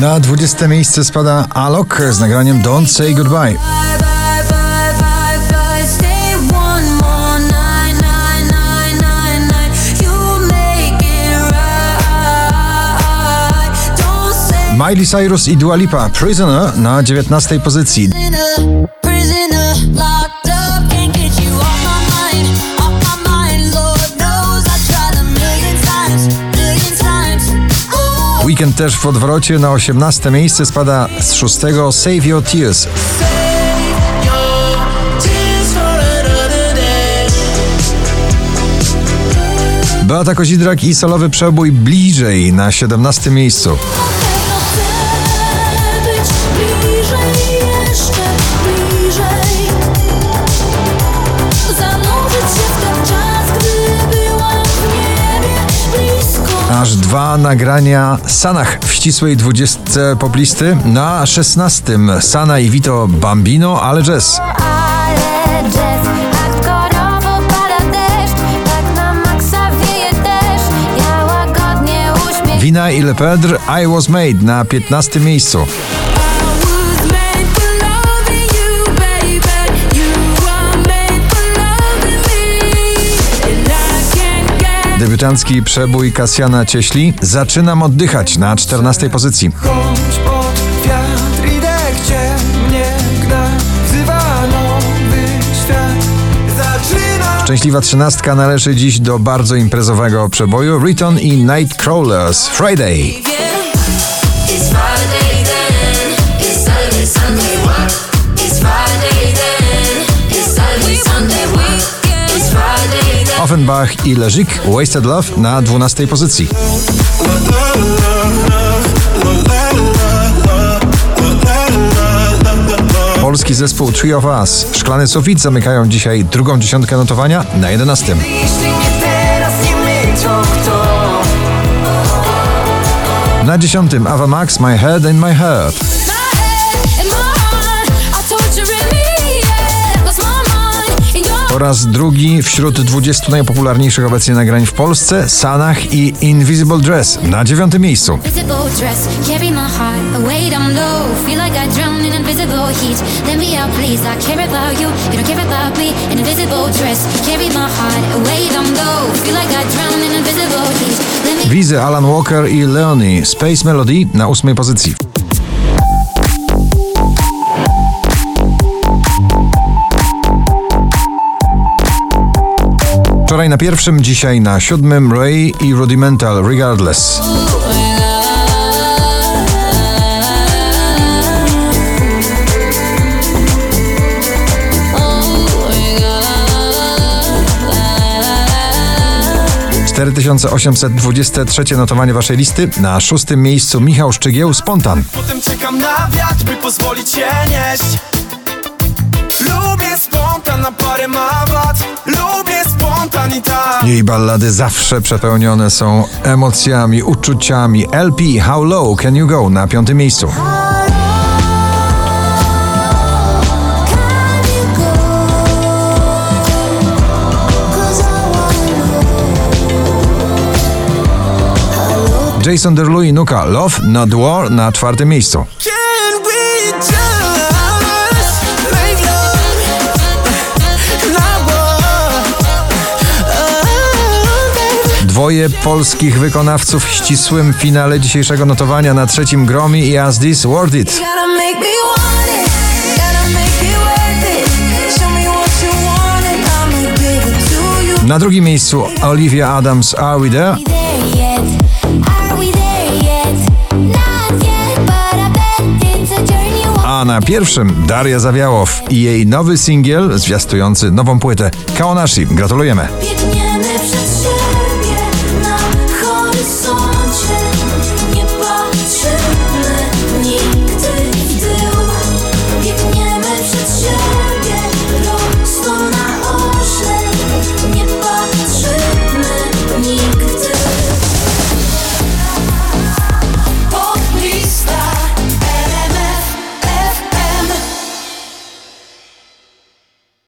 Na 20 miejsce spada Alok z nagraniem Don't Say Goodbye. Miley Cyrus i Dua Lipa Prisoner na 19 pozycji. Weekend też w odwrocie na 18 miejsce spada z 6 Save Your Tears. Beata Kozidrak i solowy przebój bliżej na 17 miejscu. Aż dwa nagrania Sanach w ścisłej dwudziestce poplisty. Na szesnastym Sana i Vito Bambino, ale jazz. Wina i Lepedre I Was Made na 15 miejscu. Debiutancki przebój Kasjana Cieśli. Zaczynam oddychać na 14 pozycji. Chodź pod wiatr, idę gdzie mnie gna Wzywa nowy świat Zaczynam Szczęśliwa trzynastka należy dziś do bardzo imprezowego przeboju. Riton i Nightcrawlers. Friday Offenbach i Leżyk Wasted Love na 12 pozycji. Polski zespół Three of Us Szklany Sufit zamykają dzisiaj drugą dziesiątkę notowania na 11. Jeśli nie teraz, nie my, to kto? Na dziesiątym Ava Max My Head and My Heart. Po raz drugi wśród 20 najpopularniejszych obecnie nagrań w Polsce Sanach i Invisible Dress na dziewiątym miejscu. Invisible dress, carry my heart away down low. Feel like Wczoraj na pierwszym, dzisiaj na siódmym Ray i Rudimental Regardless. Cztery tysiące osiemset dwudzieste trzecie notowanie waszej listy. Na szóstym miejscu Michał Szczygieł Spontan. Potem czekam na wiatr, by pozwolić się nieść Jej ballady zawsze przepełnione są emocjami, uczuciami. LP How Low Can You Go na piątym miejscu. Jason Derulo i Nuka Love Not War na czwartym miejscu. Dwoje polskich wykonawców w ścisłym finale dzisiejszego notowania na trzecim Gromi i As This Worth It. Na drugim miejscu Olivia Adams Are We There? A na pierwszym Daria Zawiałow i jej nowy singiel zwiastujący nową płytę Kaonashi. Gratulujemy. sans chaîne.